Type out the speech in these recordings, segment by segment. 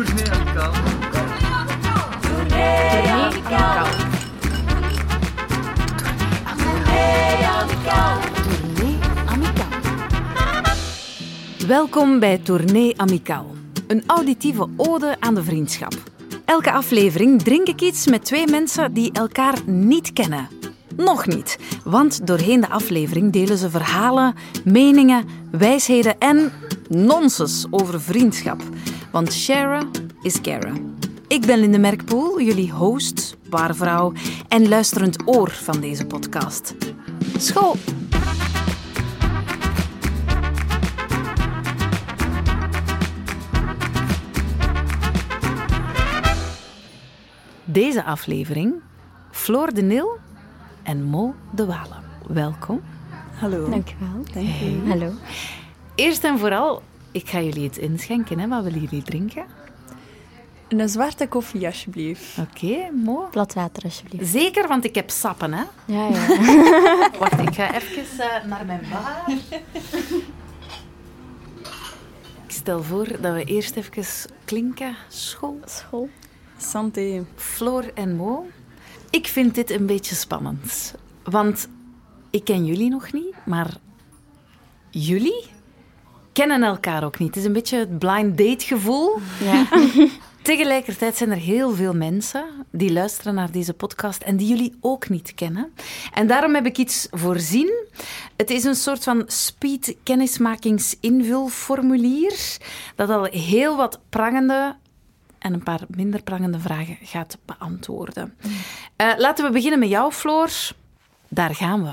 Tournee amicaal. Tournee Amicaal. Welkom bij Tournee Amicaal, een auditieve ode aan de vriendschap. Elke aflevering drink ik iets met twee mensen die elkaar niet kennen. Nog niet, want doorheen de aflevering delen ze verhalen, meningen, wijsheden en nonsens over vriendschap. Want sharen is caren. Ik ben Linde Merkpoel, jullie host, waarvrouw en luisterend oor van deze podcast. School! Deze aflevering Floor de Nil en Mo de Walen. Welkom. Hallo. Dankjewel. Dank u. Hallo. Eerst en vooral, ik ga jullie het inschenken. Hè. Wat willen jullie drinken? Een zwarte koffie, alsjeblieft. Oké, Mo. Plat water, alsjeblieft. Zeker, want ik heb sappen, hè. Ja, ja. Wacht, ik ga even eh, naar mijn bar. Ik stel voor dat we eerst even klinken. School. School. Santé. Floor en Mo. Ik vind dit een beetje spannend. Want ik ken jullie nog niet, maar jullie kennen elkaar ook niet. Het is een beetje het blind date gevoel. Ja. Tegelijkertijd zijn er heel veel mensen die luisteren naar deze podcast en die jullie ook niet kennen. En daarom heb ik iets voorzien. Het is een soort van speed kennismakingsinvulformulier dat al heel wat prangende en een paar minder prangende vragen gaat beantwoorden. Eh, laten we beginnen met jou, Floor. Daar gaan we.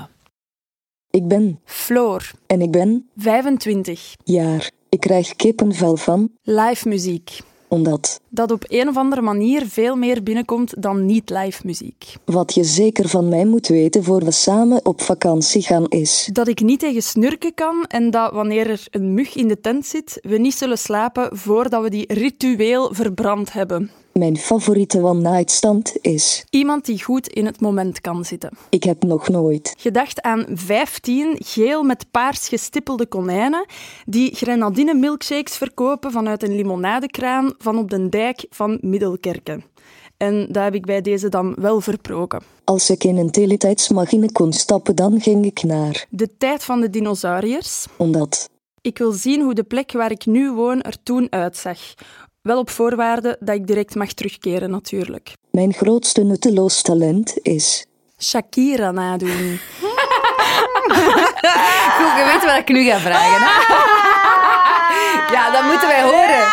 Ik ben Floor, en ik ben 25. jaar. Ik krijg kippenvel van, Live muziek. omdat Dat op een of andere manier veel meer binnenkomt dan niet live muziek. wat je zeker van mij moet weten voor we samen op vakantie gaan is. Dat ik niet tegen snurken kan en dat wanneer er een mug in de tent zit, we niet zullen slapen voordat we die ritueel verbrand hebben. Mijn favoriete one-night stand is. Iemand die goed in het moment kan zitten. Ik heb nog nooit. Gedacht aan 15 geel met paars gestippelde konijnen die grenadine milkshakes verkopen vanuit een limonadekraan van op de dijk van Middelkerken. En dat heb ik bij deze dan wel verproken. Als ik in een teletijdsmachine kon stappen, dan ging ik naar. De tijd van de dinosauriërs. Omdat. Ik wil zien hoe de plek waar ik nu woon er toen uitzag. Wel op voorwaarde dat ik direct mag terugkeren, natuurlijk. Mijn grootste nutteloos talent is. Shakira nadoen. Goed, je weet wat ik nu ga vragen. Hè? Ja, dat moeten wij horen.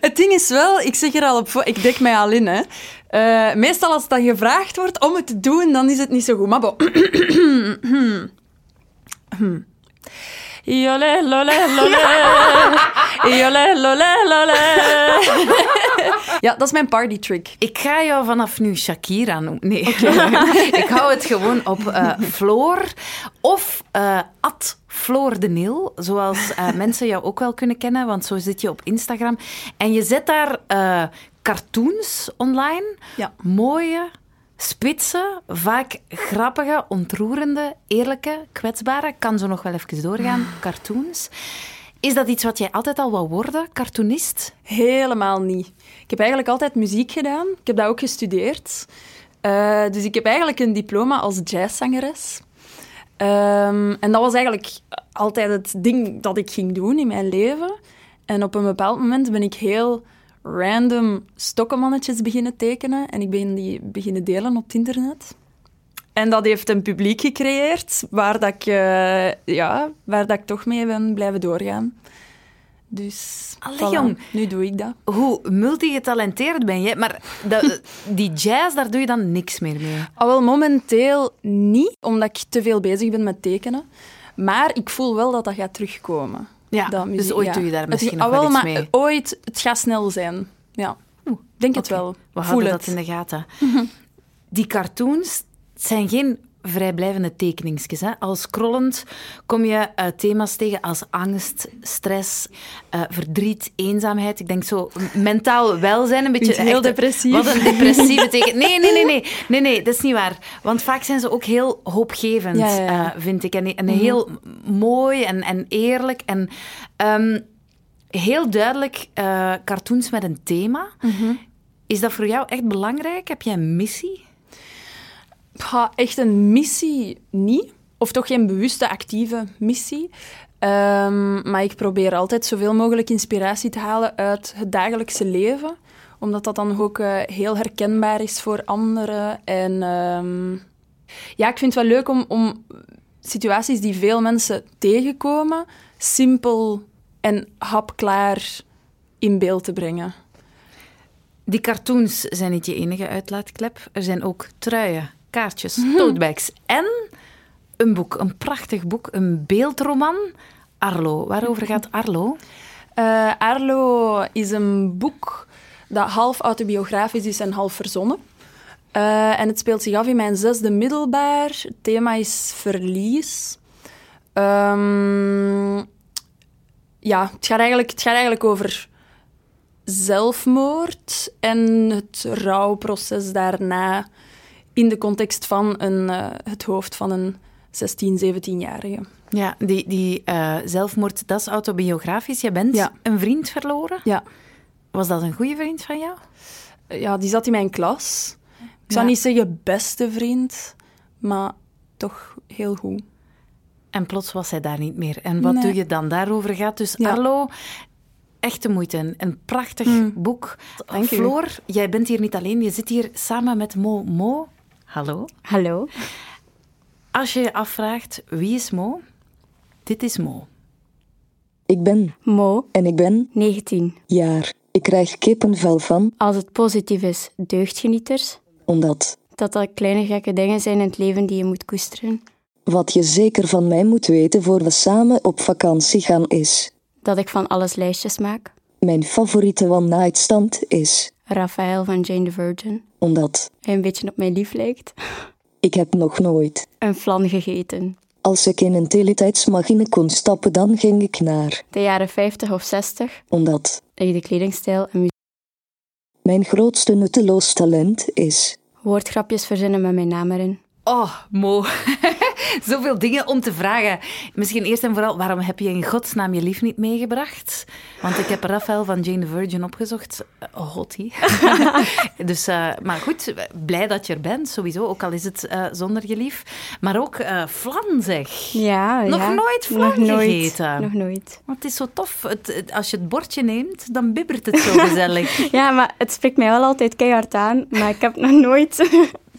Het ding is wel, ik zeg er al op voor, ik dek mij al in. Hè. Eh, meestal als het dan gevraagd wordt om het te doen, dan is het niet zo goed. Maar bon. Jole, lole, lole. Ja, dat is mijn party trick. Ik ga jou vanaf nu Shakira noemen. Nee, ik hou het gewoon op eh Floor of eh at Floor de Nil, zoals eh, mensen jou ook wel kunnen kennen, want zo zit je op Instagram. En je zet daar eh, cartoons online, Ja. mooie, spitse, vaak grappige, ontroerende, eerlijke, kwetsbare, kan zo nog wel even doorgaan, cartoons. Is dat iets wat jij altijd al wou worden, cartoonist? Helemaal niet. Ik heb eigenlijk altijd muziek gedaan. Ik heb dat ook gestudeerd. Eh, dus ik heb eigenlijk een diploma als jazzzangeres. Ehm, en dat was eigenlijk altijd het ding dat ik ging doen in mijn leven. En op een bepaald moment ben ik heel random stokkenmannetjes beginnen tekenen. En ik ben die beginnen delen op het internet. En dat heeft een publiek gecreëerd waar, dat ik, eh, ja, waar dat ik toch mee ben blijven doorgaan. Dus Allee, voilà, jong. nu doe ik dat. Hoe multigetalenteerd ben je, maar dat- die jazz, daar doe je dan niks meer mee. Al wel momenteel niet, omdat ik te veel bezig ben met tekenen. Maar ik voel wel dat dat gaat terugkomen. Ja, Dat dus muziek- ooit ja. doe je daar Het- misschien ah, nog wel iets maar mee. Ooit, het gaat snel zijn. Ja, Oeh, denk het wel. We Voel houden het. dat in de gaten. Die cartoons zijn geen vrijblijvende tekeningsjes. Hè. Al scrollend kom je eh, thema's tegen als angst, stress, eh, verdriet, eenzaamheid. Ik denk zo mentaal welzijn, een beetje... Heel echt, eh, depressief. Wat een depressieve teken. Nee, nee, nee, nee, nee, nee, dat is niet waar. Want vaak zijn ze ook heel hoopgevend, Ja, ja, ja. vind ik. En, en heel mooi en, en eerlijk. En... ehm, heel duidelijk cartoons met een thema. Is dat voor jou echt belangrijk? Heb jij een missie? Ja, echt een missie niet. Of toch geen bewuste, actieve missie. Um, maar ik probeer altijd zoveel mogelijk inspiratie te halen uit het dagelijkse leven. Omdat dat dan ook uh, heel herkenbaar is voor anderen. En um, ja, ik vind het wel leuk om, om situaties die veel mensen tegenkomen, simpel en hapklaar in beeld te brengen. Die cartoons zijn niet je enige uitlaatklep. Er zijn ook truien, kaartjes, totebags en een boek, een prachtig boek, een beeldroman. Arlo. Waarover gaat Arlo? Uh, Arlo is een boek dat half autobiografisch is en half verzonnen. Uh, en het speelt zich af in mijn zesde middelbaar. Het thema is verlies. Um, ja, het gaat, eigenlijk, het gaat eigenlijk over zelfmoord en het rouwproces daarna in de context van een, uh, het hoofd van een 16, 17-jarige. Ja, die, die uh, zelfmoord, dat is autobiografisch. Je bent ja. een vriend verloren. Ja. Was dat een goede vriend van jou? Ja, die zat in mijn klas. Ik zou niet zeggen beste vriend, maar toch heel goed. En plots was hij daar niet meer. En wat doe je dan? Daarover gaat dus ja. Arlo. Echte moeite. Een prachtig mm. boek. Dank Floor, jij bent hier niet alleen. Je zit hier samen met Mo. Mo, hallo. Hallo. Als je je afvraagt, wie is Mo? Dit is Mo. Ik ben Mo. En ik ben 19 jaar. Ik krijg kippenvel van. Als het positief is, deugdgenieters. Omdat. Dat dat kleine gekke dingen zijn in het leven die je moet koesteren. Wat je zeker van mij moet weten voor we samen op vakantie gaan is. Dat ik van alles lijstjes maak. Mijn favoriete one-night stand is. Raphaël van Jane the Virgin. Omdat. Hij een beetje op mij lief lijkt. Ik heb nog nooit. Een flan gegeten. Als ik in een teletijdsmachine kon stappen, dan ging ik naar. De jaren 50 of 60. Omdat. Ik de kledingstijl en muziek. Mijn grootste nutteloos talent is. Woordgrapjes verzinnen met mijn naam erin. Oh, Mo. Zoveel dingen om te vragen. Misschien eerst en vooral, waarom heb je in godsnaam je lief niet meegebracht? Want ik heb Raphaël van Jane the Virgin opgezocht. Uh, hottie. dus, uh, maar goed, blij dat je er bent, sowieso. Ook al is het uh, zonder je lief. Maar ook flan, zeg. Ja, Nog ja. nooit flan Nog nooit. gegeten? Nog nooit. Want het is zo tof. Het, als je het bordje neemt, dan bibbert het zo gezellig. ja, maar het spreekt mij wel altijd keihard aan. Maar ik heb nog nooit...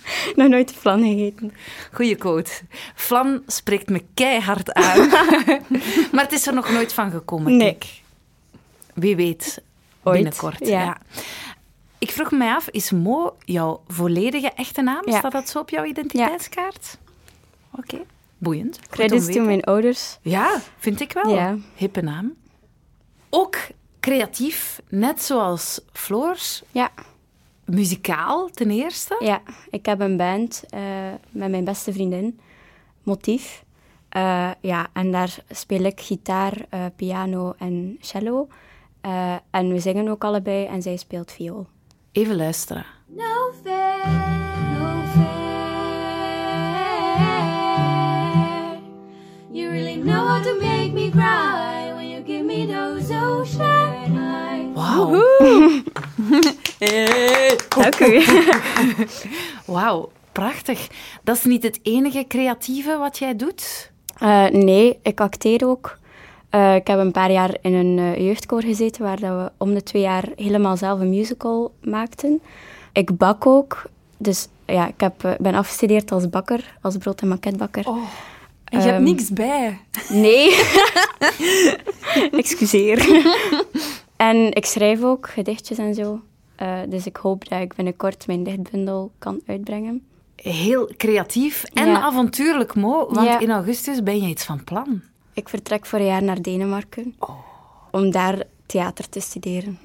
Nog nooit flan gegeten. Goeie quote. Flan spreekt me keihard aan. maar het is er nog nooit van gekomen. Nee. Kijk. Wie weet, Ooit, binnenkort. ja. Ja. Ik vroeg me af, is Mo jouw volledige echte naam? Ja. Staat dat zo op jouw identiteitskaart? Oké, boeiend. Goed Credits to mijn ouders. Ja, vind ik wel. Ja. Hippe naam. Ook creatief, net zoals Floors. Ja, Muzikaal ten eerste. ja. ik heb een band eh, met mijn beste vriendin, Motief. Eh, ja, en daar speel ik gitaar, eh, piano en cello. Eh, en we zingen ook allebei en zij speelt viool. Even luisteren. No fair, no Dank u. Wauw, prachtig. Dat is niet het enige creatieve wat jij doet? Eh, nee, ik acteer ook. Eh, ik heb een paar jaar in een eh, jeugdkoor gezeten waar dat we om de twee jaar helemaal zelf een musical maakten. Ik bak ook. Dus ja, ik heb, ben afgestudeerd als bakker, als brood- en maquettebakker. Oh. En je hebt Ehm, niks bij. Nee. Excuseer. en ik schrijf ook gedichtjes en zo. Eh, dus ik hoop dat ik binnenkort mijn dichtbundel kan uitbrengen. Heel creatief en Ja. avontuurlijk, Mo. Want Ja. in augustus ben je iets van plan. Ik vertrek voor een jaar naar Denemarken. Om daar theater te studeren.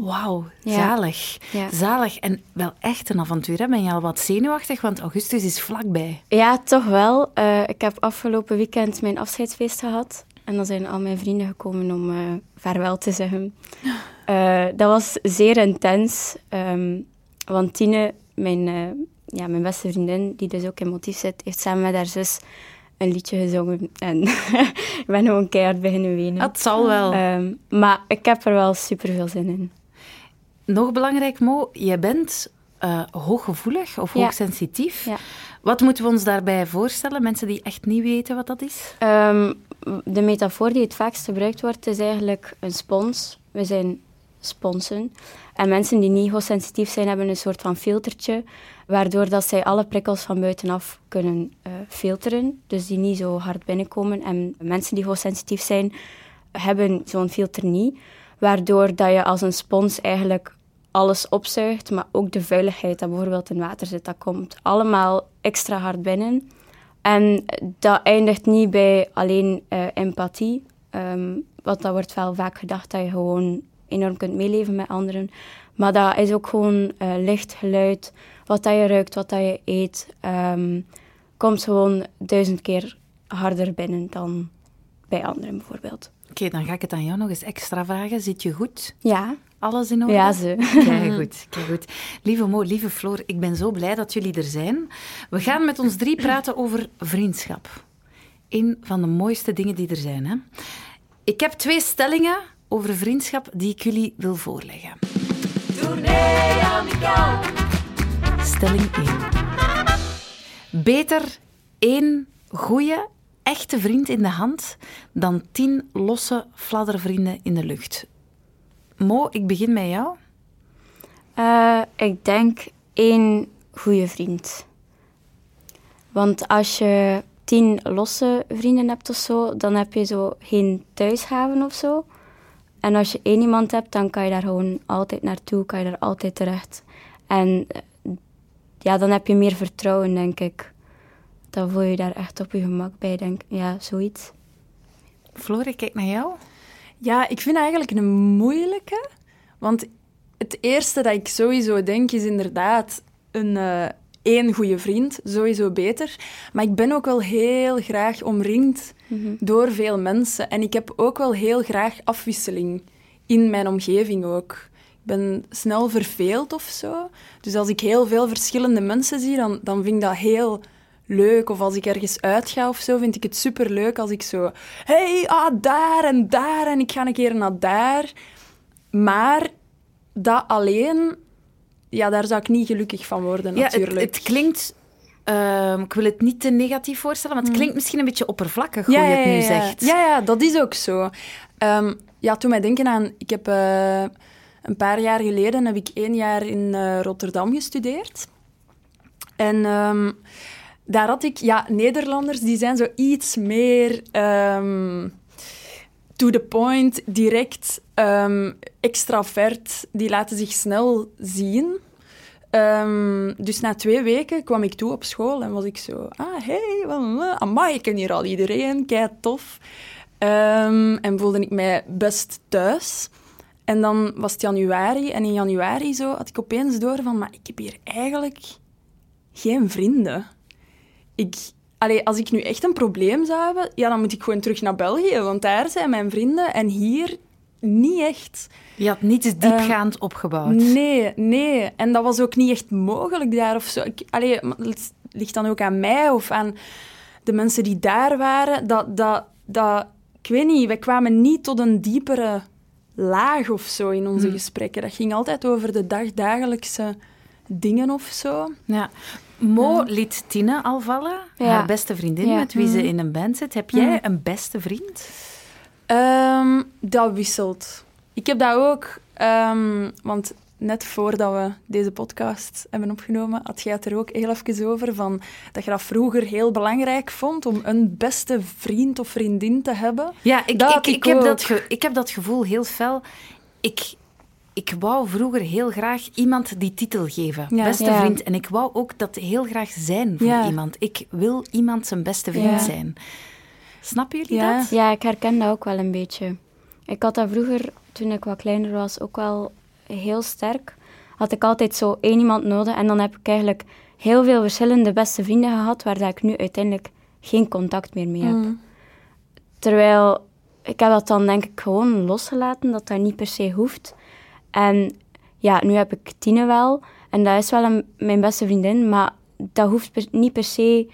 Wauw, zalig. Ja. Zalig. En wel echt een avontuur. Hè? Ben je al wat zenuwachtig? Want augustus is vlakbij. Ja, toch wel. Eh, ik heb afgelopen weekend mijn afscheidsfeest gehad. En dan zijn al mijn vrienden gekomen om eh, vaarwel te zeggen. Eh, dat was zeer intens. ehm, want Tine, mijn, eh, ja, mijn beste vriendin, die dus ook in motief zit, heeft samen met haar zus een liedje gezongen en ik ben gewoon keihard beginnen wenen. Dat zal wel. Ehm, maar ik heb er wel super veel zin in. Nog belangrijk, Mo, je bent eh, hooggevoelig of Ja. hoogsensitief. Ja. Wat moeten we ons daarbij voorstellen? Mensen die echt niet weten wat dat is? Ehm, de metafoor die het vaakst gebruikt wordt, is eigenlijk een spons. We zijn sponsen. En mensen die niet hoogsensitief zijn, hebben een soort van filtertje, waardoor dat zij alle prikkels van buitenaf kunnen eh, filteren. Dus die niet zo hard binnenkomen. En mensen die hoogsensitief zijn, hebben zo'n filter niet. Waardoor dat je als een spons eigenlijk alles opzuigt, maar ook de vuiligheid dat bijvoorbeeld in water zit, dat komt allemaal extra hard binnen. En dat eindigt niet bij alleen eh, empathie, ehm, want dat wordt wel vaak gedacht dat je gewoon enorm kunt meeleven met anderen. Maar dat is ook gewoon eh, licht, geluid, wat dat je ruikt, wat dat je eet, ehm, komt gewoon duizend keer harder binnen dan bij anderen bijvoorbeeld. Oké, dan ga ik het aan jou nog eens extra vragen. Zit je goed? Ja, Alles in orde? ja ze. Kijk goed, kijk goed. Lieve Mo, lieve Floor, ik ben zo blij dat jullie er zijn. We gaan met ons drie praten over vriendschap. Een van de mooiste dingen die er zijn. Hè? Ik heb twee stellingen over vriendschap die ik jullie wil voorleggen. Stelling 1. Beter één goede, echte vriend in de hand dan tien losse fladdervrienden in de lucht. Mo, ik begin met jou. Eh, ik denk één goede vriend. Want als je tien losse vrienden hebt of zo, dan heb je zo geen thuishaven of zo. En als je één iemand hebt, dan kan je daar gewoon altijd naartoe, kan je daar altijd terecht. En eh, ja, dan heb je meer vertrouwen, denk ik. Dan voel je je daar echt op je gemak bij, denk Ja, zoiets. Floor, ik kijk naar jou. Ja, ik vind het eigenlijk een moeilijke. Want het eerste dat ik sowieso denk is inderdaad een eh, één goede vriend. Sowieso beter. Maar ik ben ook wel heel graag omringd door veel mensen. En ik heb ook wel heel graag afwisseling in mijn omgeving ook. Ik ben snel verveeld of zo. Dus als ik heel veel verschillende mensen zie, dan, dan vind ik dat heel leuk. Of als ik ergens uitga of zo, vind ik het super leuk als ik zo... hey, ah, daar en daar en ik ga een keer naar daar. Maar dat alleen, ja, daar zou ik niet gelukkig van worden, Ja, het, natuurlijk. het klinkt... ehm, ik wil het niet te negatief voorstellen, maar het klinkt misschien een beetje oppervlakkig hoe je het nu zegt. Ja, ja, dat is ook zo. Ehm ja, toen mij denken aan... Ik heb eh, een paar jaar geleden heb ik één jaar in eh, Rotterdam gestudeerd. En ehm, daar had ik... Ja, Nederlanders die zijn zo iets meer... to the point, direct, ehm, extravert. Die laten zich snel zien. Ehm, dus na twee weken kwam ik toe op school en was ik zo... Ah, hey, amai, ik ken hier al iedereen, kei tof. Ehm, en voelde ik mij best thuis. En dan was het januari en in januari zo had ik opeens door van... Maar ik heb hier eigenlijk geen vrienden. Ik, allee, als ik nu echt een probleem zou hebben, ja, dan moet ik gewoon terug naar België, want daar zijn mijn vrienden en hier niet echt. Je had niets diepgaand opgebouwd. Nee, nee. En dat was ook niet echt mogelijk daar of zo. Ik, allee, het ligt dan ook aan mij of aan de mensen die daar waren. Dat, dat, dat, ik weet niet, wij kwamen niet tot een diepere laag of zo in onze gesprekken. Dat ging altijd over de dagdagelijkse dingen of zo. Ja. Mo liet Tine al vallen, Ja. haar beste vriendin Ja. met wie ze in een band zit. Heb jij een beste vriend? Ehm, dat wisselt. Ik heb dat ook, ehm, want net voordat we deze podcast hebben opgenomen, had jij het er ook heel even over, van, dat je dat vroeger heel belangrijk vond om een beste vriend of vriendin te hebben. Ja, ik, ik, ik, ik heb dat ik heb dat gevoel heel fel. Ik, ik wou vroeger heel graag iemand die titel geven. Ja. Beste Ja. vriend. En ik wou ook dat heel graag zijn voor Ja. iemand. Ik wil iemand zijn beste vriend Ja. zijn. Snappen jullie Ja. dat? Ja, ik herken dat ook wel een beetje. Ik had dat vroeger, toen ik wat kleiner was, ook wel heel sterk. Had ik altijd zo één iemand nodig en dan heb ik eigenlijk heel veel verschillende beste vrienden gehad, waar dat ik nu uiteindelijk geen contact meer mee heb. Mm. Terwijl ik heb dat dan denk ik gewoon losgelaten, dat dat niet per se hoeft. En ja, nu heb ik Tine wel. En dat is wel mijn beste vriendin, maar dat hoeft niet per se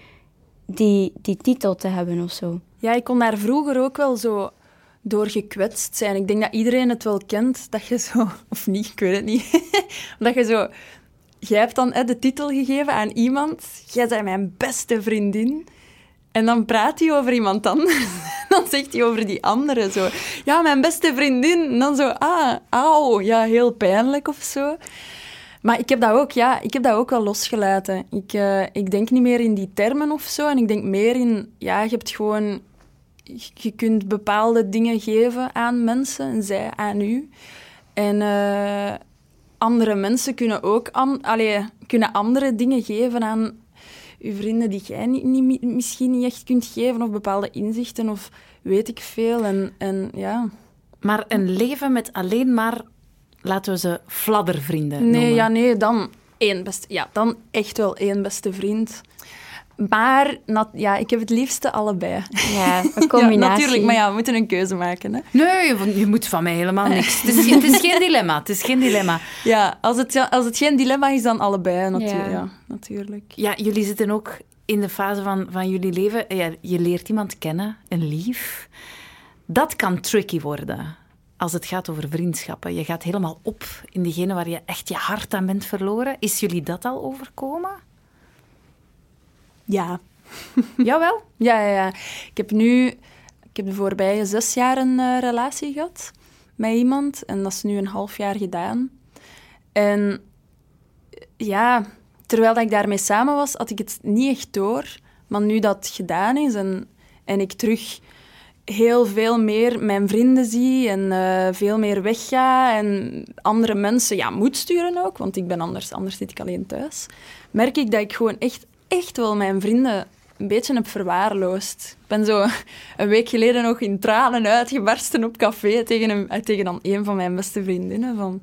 die, die titel te hebben of zo. Ja, ik kon daar vroeger ook wel zo door gekwetst zijn. Ik denk dat iedereen het wel kent, dat je zo... Of niet, ik weet het niet. dat je zo... Jij hebt dan hè, de titel gegeven aan iemand. Jij bent mijn beste vriendin. En dan praat hij over iemand anders. dan zegt hij over die andere zo... Ja, mijn beste vriendin. En dan zo... Ah, auw. Ja, heel pijnlijk of zo. Maar ik heb dat ook, ja, ik heb dat ook wel losgelaten. Ik, eh, ik denk niet meer in die termen of zo. En ik denk meer in, ja, je hebt gewoon, je kunt bepaalde dingen geven aan mensen en zij aan u. En eh, andere mensen kunnen ook an, allee, kunnen andere dingen geven aan uw vrienden die jij niet, niet, misschien niet echt kunt geven. Of bepaalde inzichten of weet ik veel. En, en ja. Maar een leven met alleen maar, laten we ze fladdervrienden Nee, noemen. ja, nee, dan één beste... Ja, dan echt wel één beste vriend. Maar nat- ja, ik heb het liefste allebei. Ja, een Ja, combinatie. natuurlijk, maar ja, we moeten een keuze maken. Hè. Nee, je, je moet van mij helemaal niks. Het is, het is geen dilemma. Het is geen dilemma. Ja, als het, ja, als het geen dilemma is, dan allebei. Ja. ja. natuurlijk. Ja, jullie zitten ook in de fase van, van jullie leven. Ja, je leert iemand kennen, een lief. Dat kan tricky worden als het gaat over vriendschappen. Je gaat helemaal op in diegene waar je echt je hart aan bent verloren. Is jullie dat al overkomen? Ja. Jawel. Ja, ja, ja. Ik heb nu... Ik heb de voorbije zes jaar een eh, relatie gehad met iemand. En dat is nu een half jaar gedaan. En ja, terwijl dat ik daarmee samen was, had ik het niet echt door. Maar nu dat het gedaan is en, en ik terug heel veel meer mijn vrienden zie en eh, veel meer wegga en andere mensen ja, moet sturen ook, want ik ben anders, anders zit ik alleen thuis, merk ik dat ik gewoon echt, echt wel mijn vrienden een beetje heb verwaarloosd. Ik ben zo een week geleden nog in tranen uitgebarsten op café tegen, een, eh, tegen dan een van mijn beste vriendinnen van...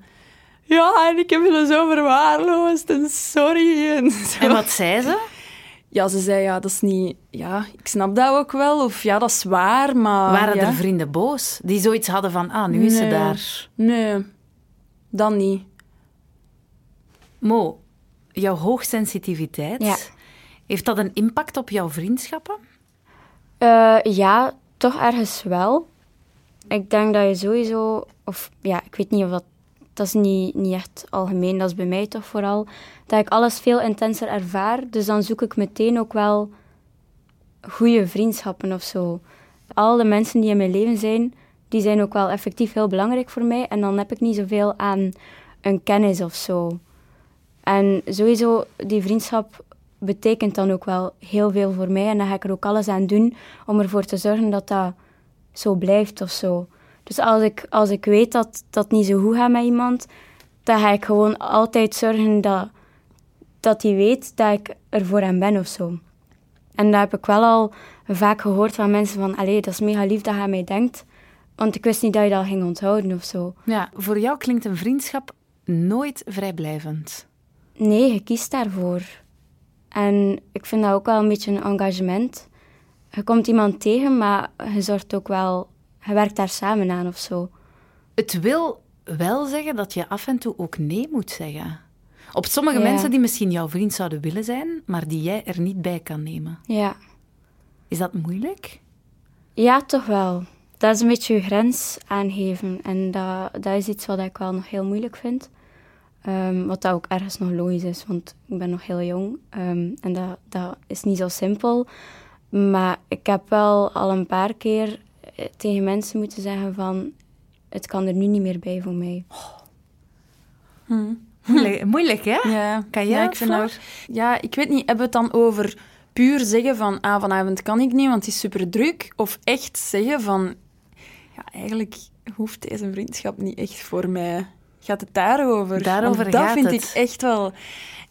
Ja, en ik heb je zo verwaarloosd en sorry. En, zo. En wat zei ze? Ja, ze zei, ja, dat is niet... Ja, ik snap dat ook wel. Of ja, dat is waar, maar... Waren ja. er vrienden boos? Die zoiets hadden van, ah, nu is ze daar. Nee, dan niet. Mo, jouw hoogsensitiviteit, Ja. Heeft dat een impact op jouw vriendschappen? Eh, ja, toch ergens wel. Ik denk dat je sowieso, of ja, ik weet niet of dat, dat is niet, niet echt algemeen, dat is bij mij toch vooral, dat ik alles veel intenser ervaar. Dus dan zoek ik meteen ook wel goede vriendschappen of zo. Al de mensen die in mijn leven zijn, die zijn ook wel effectief heel belangrijk voor mij. En dan heb ik niet zoveel aan een kennis of zo. En sowieso, die vriendschap betekent dan ook wel heel veel voor mij. En dan ga ik er ook alles aan doen om ervoor te zorgen dat dat zo blijft of zo. Dus als ik, als ik weet dat dat niet zo goed gaat met iemand, dan ga ik gewoon altijd zorgen dat, dat hij weet dat ik er voor hem ben of zo. En dat heb ik wel al vaak gehoord van mensen van, allee, dat is mega lief dat aan mij denkt. Want ik wist niet dat je dat ging onthouden of zo. Ja, voor jou klinkt een vriendschap nooit vrijblijvend. Nee, je kiest daarvoor. En ik vind dat ook wel een beetje een engagement. Je komt iemand tegen, maar je zorgt ook wel... Je werkt daar samen aan of zo. Het wil wel zeggen dat je af en toe ook nee moet zeggen. Op sommige Ja. mensen die misschien jouw vriend zouden willen zijn, maar die jij er niet bij kan nemen. Ja. Is dat moeilijk? Ja, toch wel. Dat is een beetje je grens aangeven. En dat, dat is iets wat ik wel nog heel moeilijk vind. Ehm, wat dat ook ergens nog logisch is, want ik ben nog heel jong. Ehm, en dat, dat is niet zo simpel. Maar ik heb wel al een paar keer eh, tegen mensen moeten zeggen van... Het kan er nu niet meer bij voor mij. Moeilijk, moeilijk hè? Ja, Kan jij ja, ik vind Ja, ik weet niet, hebben we het dan over puur zeggen van ah, vanavond kan ik niet, want het is super druk? Of echt zeggen van ja, eigenlijk hoeft deze vriendschap niet echt voor mij. Gaat het daarover? Daarover Want dat gaat vind het. ik echt wel...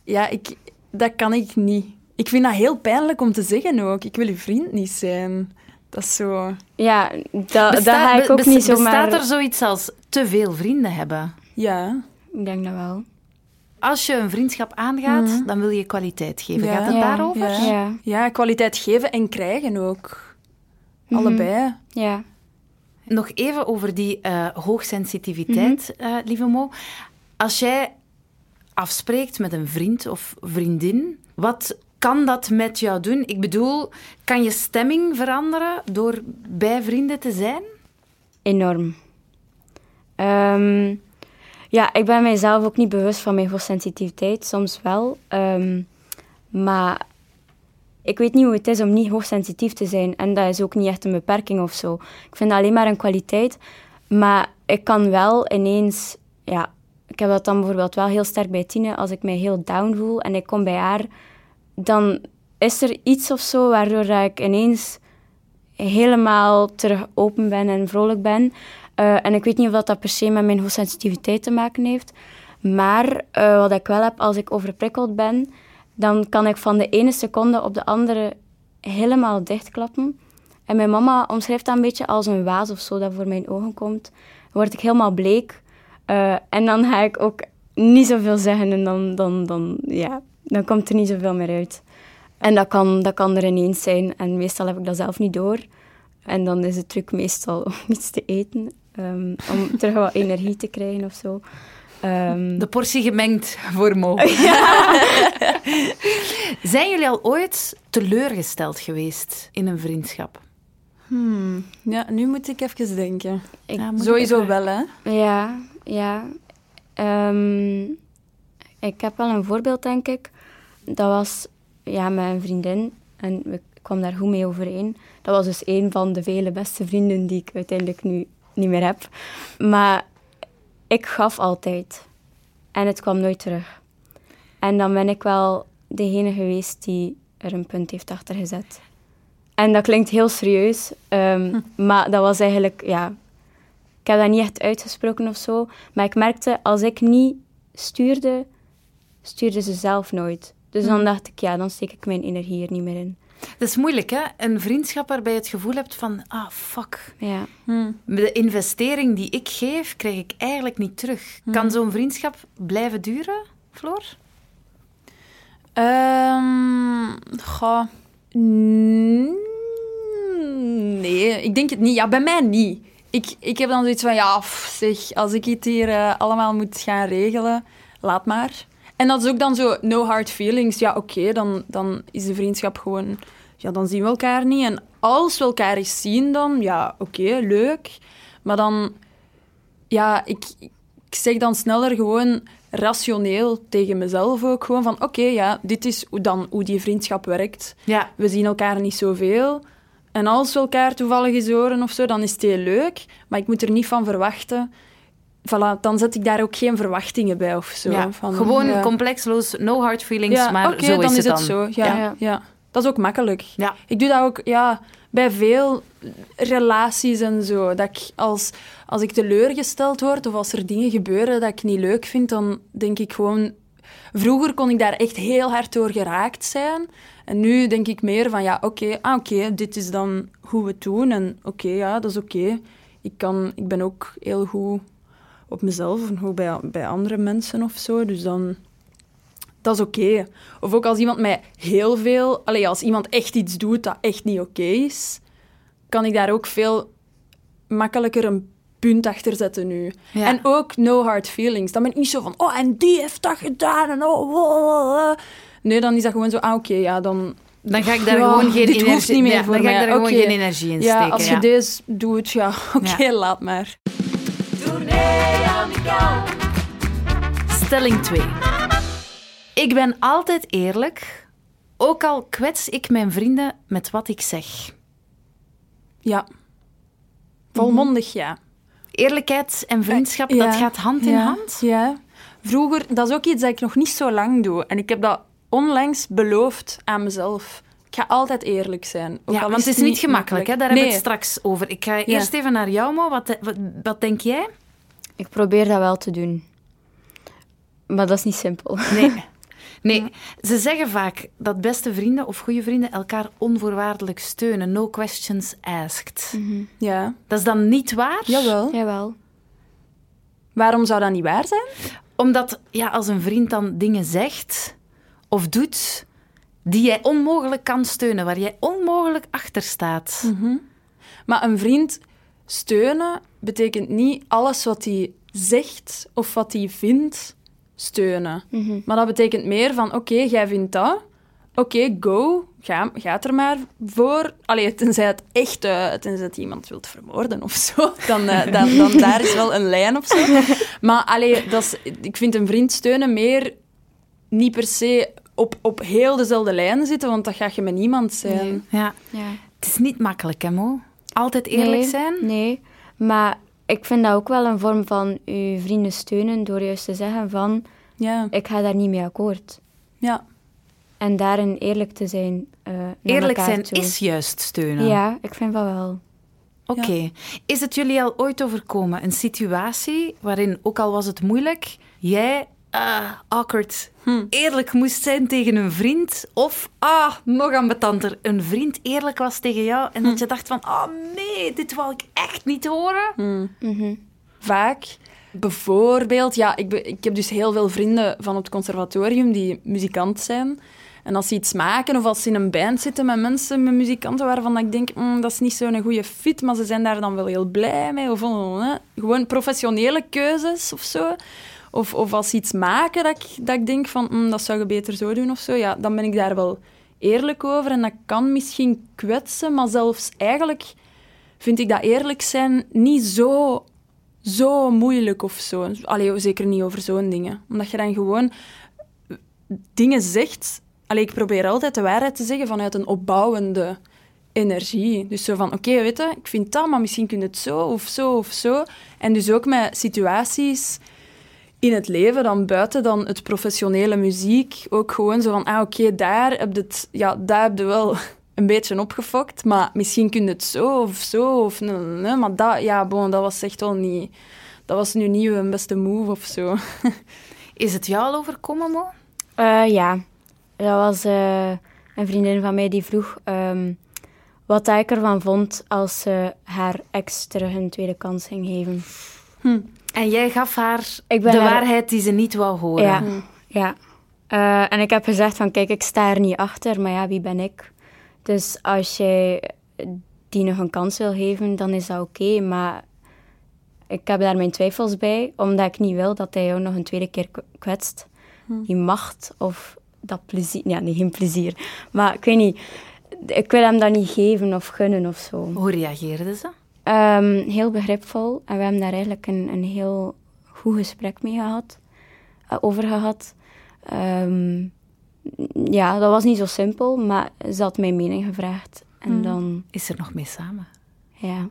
Ja, ik, dat kan ik niet. Ik vind dat heel pijnlijk om te zeggen ook. Ik wil uw vriend niet zijn. Dat is zo... Ja, dat, dat ga ik ook niet zomaar... Bestaat er zoiets als te veel vrienden hebben? Ja. Ik denk dat wel. Als je een vriendschap aangaat, dan wil je kwaliteit geven. Ja. Gaat het Ja, daarover? Ja. Ja. ja, kwaliteit geven en krijgen ook. Allebei. Ja. Nog even over die eh, hoogsensitiviteit, eh, lieve Mo. Als jij afspreekt met een vriend of vriendin, wat kan dat met jou doen? Ik bedoel, kan je stemming veranderen door bij vrienden te zijn? Enorm. Ehm, ja, ik ben mijzelf ook niet bewust van mijn hoogsensitiviteit, soms wel. Ehm, maar ik weet niet hoe het is om niet hoogsensitief te zijn. En dat is ook niet echt een beperking of zo. Ik vind dat alleen maar een kwaliteit. Maar ik kan wel ineens... Ja, ik heb dat dan bijvoorbeeld wel heel sterk bij Tine. Als ik mij heel down voel en ik kom bij haar... Dan is er iets of zo waardoor ik ineens helemaal terug open ben en vrolijk ben. Eh, en ik weet niet of dat, dat per se met mijn hoogsensitiviteit te maken heeft. Maar eh, wat ik wel heb, als ik overprikkeld ben, dan kan ik van de ene seconde op de andere helemaal dichtklappen. En mijn mama omschrijft dat een beetje als een waas of zo dat voor mijn ogen komt. Dan word ik helemaal bleek. Eh, en dan ga ik ook niet zoveel zeggen en dan, dan, dan, ja, dan komt er niet zoveel meer uit. En dat kan, dat kan er ineens zijn. En meestal heb ik dat zelf niet door. En dan is de truc meestal om iets te eten. ehm, om terug wat energie te krijgen of zo. Ehm, De portie gemengd voor mogelijk. Zijn jullie al ooit teleurgesteld geweest in een vriendschap? Ja, nu moet ik even denken. ik, Ja, Sowieso ik- wel, hè. Ja, ja. Ehm, ik heb wel een voorbeeld, denk ik. Dat was ja, met een vriendin. En we kwamen daar goed mee overeen. Dat was dus een van de vele beste vrienden die ik uiteindelijk nu niet meer heb. Maar ik gaf altijd. En het kwam nooit terug. En dan ben ik wel degene geweest die er een punt heeft achter gezet. En dat klinkt heel serieus. ehm, Maar dat was eigenlijk, ja, ik heb dat niet echt uitgesproken of zo. Maar ik merkte, als ik niet stuurde, stuurde ze zelf nooit. Dus dan dacht ik, ja, dan steek ik mijn energie er niet meer in. Dat is moeilijk, hè? Een vriendschap waarbij je het gevoel hebt van... Ah, fuck. Ja. De investering die ik geef, krijg ik eigenlijk niet terug. Kan zo'n vriendschap blijven duren, Floor? Ehm goh. Nee, ik denk het niet. Ja, bij mij niet. Ik, ik heb dan zoiets van, ja, pff, zeg, als ik het hier eh, allemaal moet gaan regelen, laat maar. En dat is ook dan zo, no hard feelings. Ja, oké, dan, dan is de vriendschap gewoon... Ja, dan zien we elkaar niet. En als we elkaar eens zien dan, ja, oké, leuk. Maar dan... Ja, ik, ik zeg dan sneller gewoon rationeel tegen mezelf ook. Gewoon van, oké, ja, dit is hoe, dan, hoe die vriendschap werkt. Ja. We zien elkaar niet zoveel. En als we elkaar toevallig eens horen of zo, dan is het heel leuk. Maar ik moet er niet van verwachten. Voilà, dan zet ik daar ook geen verwachtingen bij of zo. Ja, Van, Gewoon ja. complexloos, no hard feelings, Ja, maar zo dan is het het dan. zo. Ja, Ja. ja. dat is ook makkelijk. Ja. Ik doe dat ook ja, bij veel relaties en zo. Dat ik als, als ik teleurgesteld word of als er dingen gebeuren dat ik niet leuk vind, dan denk ik gewoon... Vroeger kon ik daar echt heel hard door geraakt zijn. En nu denk ik meer van, ja, oké, ah, oké, dit is dan hoe we het doen. En oké, ja, dat is oké. Ik, kan, ik ben ook heel goed op mezelf ook bij, bij andere mensen of zo. Dus dan dat is oké. Of ook als iemand mij heel veel... Allee, als iemand echt iets doet dat echt niet oké is, kan ik daar ook veel makkelijker een punt achter zetten nu. Ja. En ook no hard feelings. Dan ben ik niet zo van, oh, en die heeft dat gedaan en oh. Nee, dan is dat gewoon zo, ah, oké, ja, dan... Dan ga ik daar gewoon geen energie... hoeft niet meer ja, voor dan ga ik daar gewoon geen energie in Ja, steken. als je deze doet, ja, oké, laat maar. Stelling 2. Ik ben altijd eerlijk, ook al kwets ik mijn vrienden met wat ik zeg. Ja. Volmondig, ja. Eerlijkheid en vriendschap, Ja, dat gaat hand in ja, hand. Ja. Vroeger, dat is ook iets dat ik nog niet zo lang doe. En ik heb dat onlangs beloofd aan mezelf. Ik ga altijd eerlijk zijn. Ook Ja, al want het is niet gemakkelijk, hè? daar hebben we het Nee. straks over. Ik ga eerst even naar jou, Mo. Wat, wat, wat denk jij? Ik probeer dat wel te doen. Maar dat is niet simpel. Nee. Nee, ze zeggen vaak dat beste vrienden of goede vrienden elkaar onvoorwaardelijk steunen. No questions asked. Ja. Dat is dan niet waar? Jawel. Jawel. Waarom zou dat niet waar zijn? Omdat ja, als een vriend dan dingen zegt of doet die jij onmogelijk kan steunen, waar jij onmogelijk achter staat. Maar een vriend steunen betekent niet alles wat hij zegt of wat hij vindt steunen. Maar dat betekent meer van, oké, jij vindt dat. oké, go. Ga, gaat er maar voor. Allee, tenzij het echt... eh, tenzij het iemand wilt vermoorden of zo. Dan, eh, dan, dan daar is wel een lijn of zo. Maar allee, dat is, ik vind een vriend steunen meer niet per se op, op heel dezelfde lijn zitten, want dat ga je met niemand zijn. Ja. Ja. Het is niet makkelijk, hè, Mo? Altijd eerlijk nee, zijn? Nee, maar ik vind dat ook wel een vorm van je vrienden steunen door juist te zeggen van Ja, ik ga daar niet mee akkoord. ja. En daarin eerlijk te zijn. eh, Eerlijk zijn toe. is juist steunen. Ja, ik vind dat wel. Oké. Is het jullie al ooit overkomen, een situatie waarin, ook al was het moeilijk, jij, ah, awkward, Hm. eerlijk moest zijn tegen een vriend? Of, ah, nog ambetanter, een vriend eerlijk was tegen jou en dat je dacht van, oh nee, dit wou ik echt niet horen? Mhm. Vaak. Bijvoorbeeld, ja, ik, be- ik heb dus heel veel vrienden van het conservatorium die muzikant zijn. En als ze iets maken of als ze in een band zitten met mensen, met muzikanten, waarvan ik denk, "Mm, dat is niet zo'n goede fit, maar ze zijn daar dan wel heel blij mee. Of oh, hè. gewoon professionele keuzes of zo. Of, of als iets maken dat ik, dat ik denk van, "Mm, dat zou je beter zo doen of zo. Ja, dan ben ik daar wel eerlijk over. En dat kan misschien kwetsen, maar zelfs eigenlijk vind ik dat eerlijk zijn niet zo, zo moeilijk of zo. Allee, zeker niet over zo'n dingen. Omdat je dan gewoon dingen zegt. Allee, ik probeer altijd de waarheid te zeggen vanuit een opbouwende energie. Dus zo van, oké, weet je, ik vind dat, maar misschien kun je het zo of zo of zo. En dus ook met situaties in het leven, dan buiten dan het professionele muziek, ook gewoon zo van, ah, oké, daar heb je het, ja, daar heb je wel een beetje opgefokt, maar misschien kun je het zo of zo, of nee, nee, nee, maar dat, ja, bon, dat was echt wel niet, dat was nu niet een beste move of zo. Is het jou al overkomen, Mo? Eh, ja, dat was eh, een vriendin van mij die vroeg ehm, wat ik ervan vond als ze haar ex terug een tweede kans ging geven. En jij gaf haar de haar- waarheid die ze niet wou horen. Ja, ja. Eh, en ik heb gezegd van, kijk, ik sta er niet achter, maar ja, wie ben ik? Dus als jij die nog een kans wil geven, dan is dat oké. maar ik heb daar mijn twijfels bij, omdat ik niet wil dat hij jou nog een tweede keer kwetst. Die macht of dat plezier... Ja, nee, geen plezier. Maar ik weet niet, ik wil hem dat niet geven of gunnen of zo. Hoe reageerde ze? Ehm, heel begripvol. En we hebben daar eigenlijk een, een heel goed gesprek mee gehad, eh, over gehad. Ehm, ja, dat was niet zo simpel, maar ze had mijn mening gevraagd. En dan, Is er nog mee samen? ja.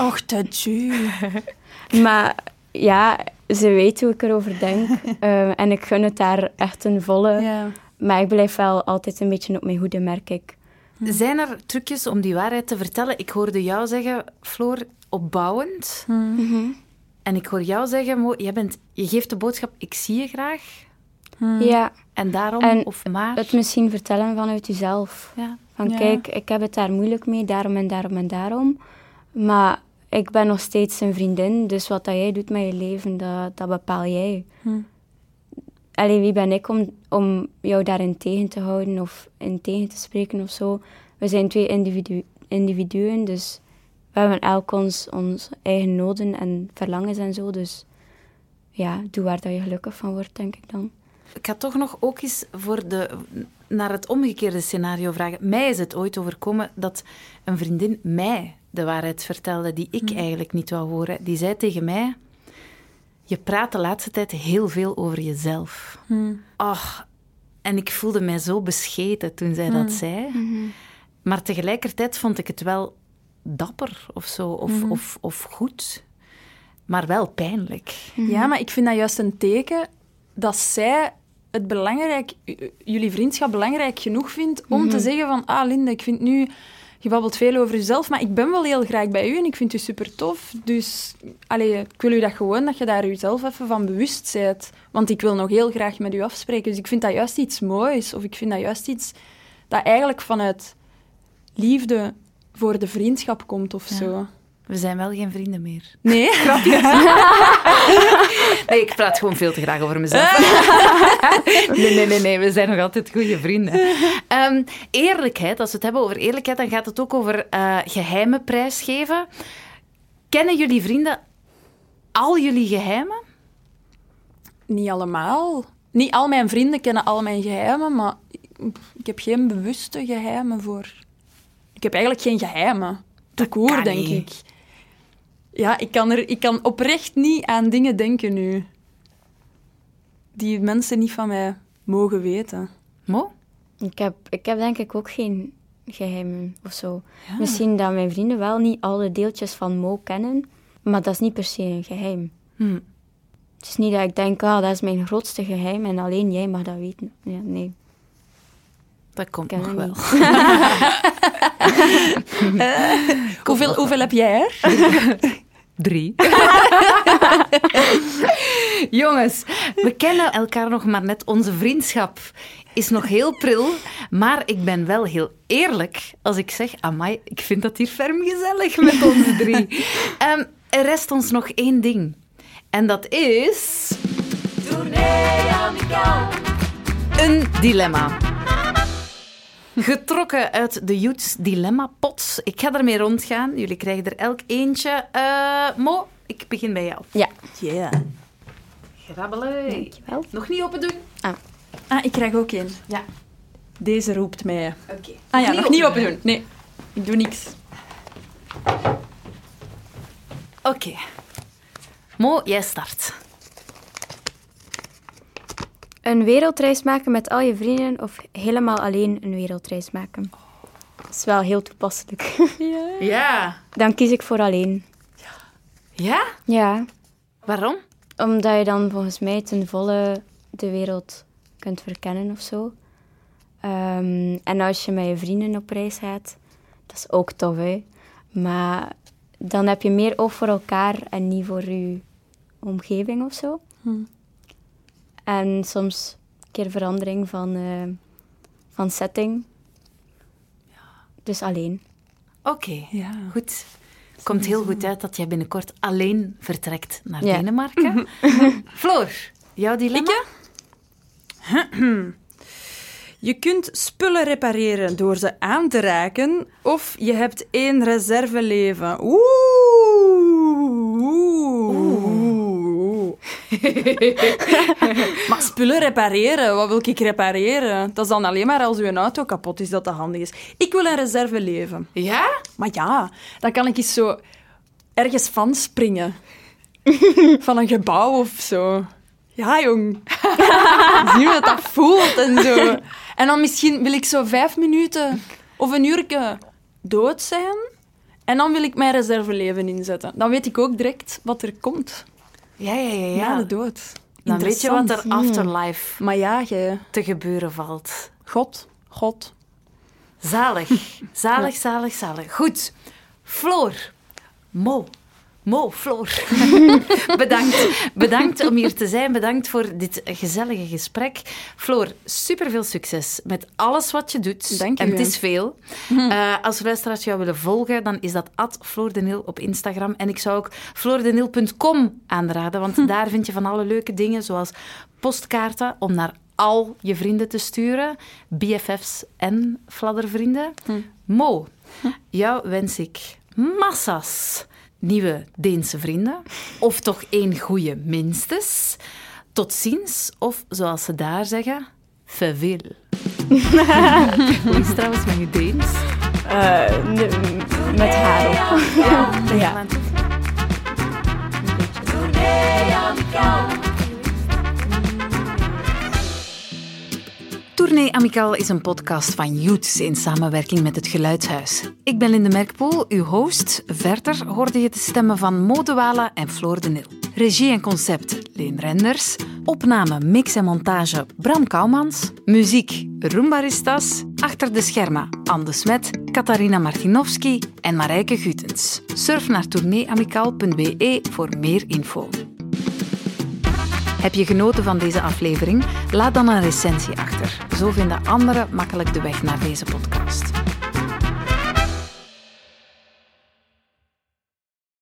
Och, tadju. Maar ja, ze weet hoe ik erover denk. Eh, en ik gun het daar echt een volle. Ja. Maar ik blijf wel altijd een beetje op mijn hoede, merk ik. Zijn er trucjes om die waarheid te vertellen? Ik hoorde jou zeggen, Floor, opbouwend. En ik hoor jou zeggen, Mo, jij bent, je geeft de boodschap, ik zie je graag. Ja, En daarom, En of maar. het misschien vertellen vanuit jezelf. Ja. Van Ja. kijk, ik heb het daar moeilijk mee, daarom en daarom en daarom. Maar ik ben nog steeds een vriendin, dus wat dat jij doet met je leven, dat, dat bepaal jij. Allee, wie ben ik om, om jou daarin tegen te houden of in tegen te spreken of zo? We zijn twee individu individuen, dus we hebben elk ons, ons eigen noden en verlangens en zo. Dus ja, doe waar dat je gelukkig van wordt, denk ik dan. Ik ga toch nog ook eens voor de, naar het omgekeerde scenario vragen. Mij is het ooit overkomen dat een vriendin mij de waarheid vertelde die ik eigenlijk niet wou horen. Die zei tegen mij, je praat de laatste tijd heel veel over jezelf. Ach, en ik voelde mij zo bescheten toen zij dat zei. Maar tegelijkertijd vond ik het wel dapper of zo, of, of, of goed. Maar wel pijnlijk. Ja, maar ik vind dat juist een teken dat zij het belangrijk, jullie vriendschap belangrijk genoeg vindt om te zeggen van, ah Linde, ik vind nu, je babbelt veel over jezelf, maar ik ben wel heel graag bij u en ik vind u super tof. Dus allee, ik wil u dat gewoon, dat je daar jezelf even van bewust bent. Want ik wil nog heel graag met u afspreken. Dus ik vind dat juist iets moois, of ik vind dat juist iets dat eigenlijk vanuit liefde voor de vriendschap komt of zo. We zijn wel geen vrienden meer. Nee? Nee, ik praat gewoon veel te graag over mezelf. nee, nee, nee, nee, we zijn nog altijd goede vrienden. Ehm, eerlijkheid, als we het hebben over eerlijkheid, dan gaat het ook over eh, geheimen prijsgeven. Kennen jullie vrienden al jullie geheimen? Niet allemaal. Niet al mijn vrienden kennen al mijn geheimen, maar ik heb geen bewuste geheimen voor... Ik heb eigenlijk geen geheimen. Dat kan koer, denk niet. ik. Ja, ik kan, er, ik kan oprecht niet aan dingen denken nu. Die mensen niet van mij mogen weten. Mo? Ik heb, ik heb denk ik ook geen geheimen of zo. Misschien dat mijn vrienden wel niet alle deeltjes van Mo kennen, maar dat is niet per se een geheim. Hm. Het is niet dat ik denk, ah, dat is mijn grootste geheim en alleen jij mag dat weten. Ja, nee, Dat komt ik ken nog wel. Hoeveel, hoeveel heb jij er? Drie. Jongens, we kennen elkaar nog maar net. Onze vriendschap is nog heel pril. Maar ik ben wel heel eerlijk als ik zeg... Amai, ik vind dat hier ferm gezellig met ons drie. Ehm, er rest ons nog één ding. En dat is... Een dilemma. Getrokken uit de Youths Dilemma Pot. Ik ga ermee rondgaan. Jullie krijgen er elk eentje. Eh, Mo, ik begin bij jou. Ja, Yeah. Grabbelen. dankjewel. Nog niet open doen. Ah, ik krijg ook één. Ja. Deze roept mij. Oké. Ah ja, nog niet open doen. Nee, ik doe niks. Oké. Mo, jij start. Een wereldreis maken met al je vrienden of helemaal alleen een wereldreis maken? Dat is wel heel toepasselijk. Ja. Dan kies ik voor alleen. Ja? Ja, Waarom? omdat je dan volgens mij ten volle de wereld kunt verkennen of zo. Ehm, en als je met je vrienden op reis gaat, dat is ook tof, hè. Maar dan heb je meer oog voor elkaar en niet voor je omgeving of zo. En soms een keer verandering van, eh, van setting. Dus alleen. Oké. Ja. Goed. Komt heel goed uit dat jij binnenkort alleen vertrekt naar Ja. Denemarken. Floor, jouw dilemma? Je kunt spullen repareren door ze aan te raken, of je hebt één reserveleven. Oeh. Oeh. maar spullen repareren, wat wil ik repareren? Dat is dan alleen maar als uw auto kapot is dat dat handig is. Ik wil een reserveleven. Ja? Maar ja, dan kan ik eens zo ergens van springen. van een gebouw of zo. Ja, jong. Zien hoe dat, dat voelt en zo. En dan misschien wil ik zo vijf minuten of een uurtje dood zijn. En dan wil ik mijn reserveleven inzetten. Dan weet ik ook direct wat er komt Ja, ja, ja. na ja. de dood. Dan weet je wat er Interessant. afterlife Maar ja, jij... te gebeuren valt. God, God. Zalig. Zalig, zalig, zalig. Goed. Floor. Mo. Mo, Floor. Bedankt. Bedankt om hier te zijn. Bedankt voor dit gezellige gesprek. Floor, superveel succes met alles wat je doet. Dank En u. het is veel. Eh, als luisteraars jou willen volgen, dan is dat Floor de Nil op Instagram. En ik zou ook floordenil.com aanraden, want daar vind je van alle leuke dingen, zoals postkaarten om naar al je vrienden te sturen, BFF's en fladdervrienden. Mo, jou wens ik massa's nieuwe Deense vrienden. Of toch één goede minstens. Tot ziens, of zoals ze daar zeggen, farewell. Hoe is het trouwens met je Deens? met haar op. Ja. Tournee Amicaal is een podcast van Youths in samenwerking met het Geluidshuis. Ik ben Linde Merkpoel, uw host. Verder hoorde je de stemmen van Modewala en Floor de Nil. Regie en concept Leen Renders. Opname, mix en montage Bram Kouwmans. Muziek Roombaristas. Achter de schermen Anne de Smet, Katarina Martinovski en Marijke Gutens. Surf naar tourneeamicaal.be voor meer info. Heb je genoten van deze aflevering? Laat dan een recensie achter. Zo vinden anderen makkelijk de weg naar deze podcast.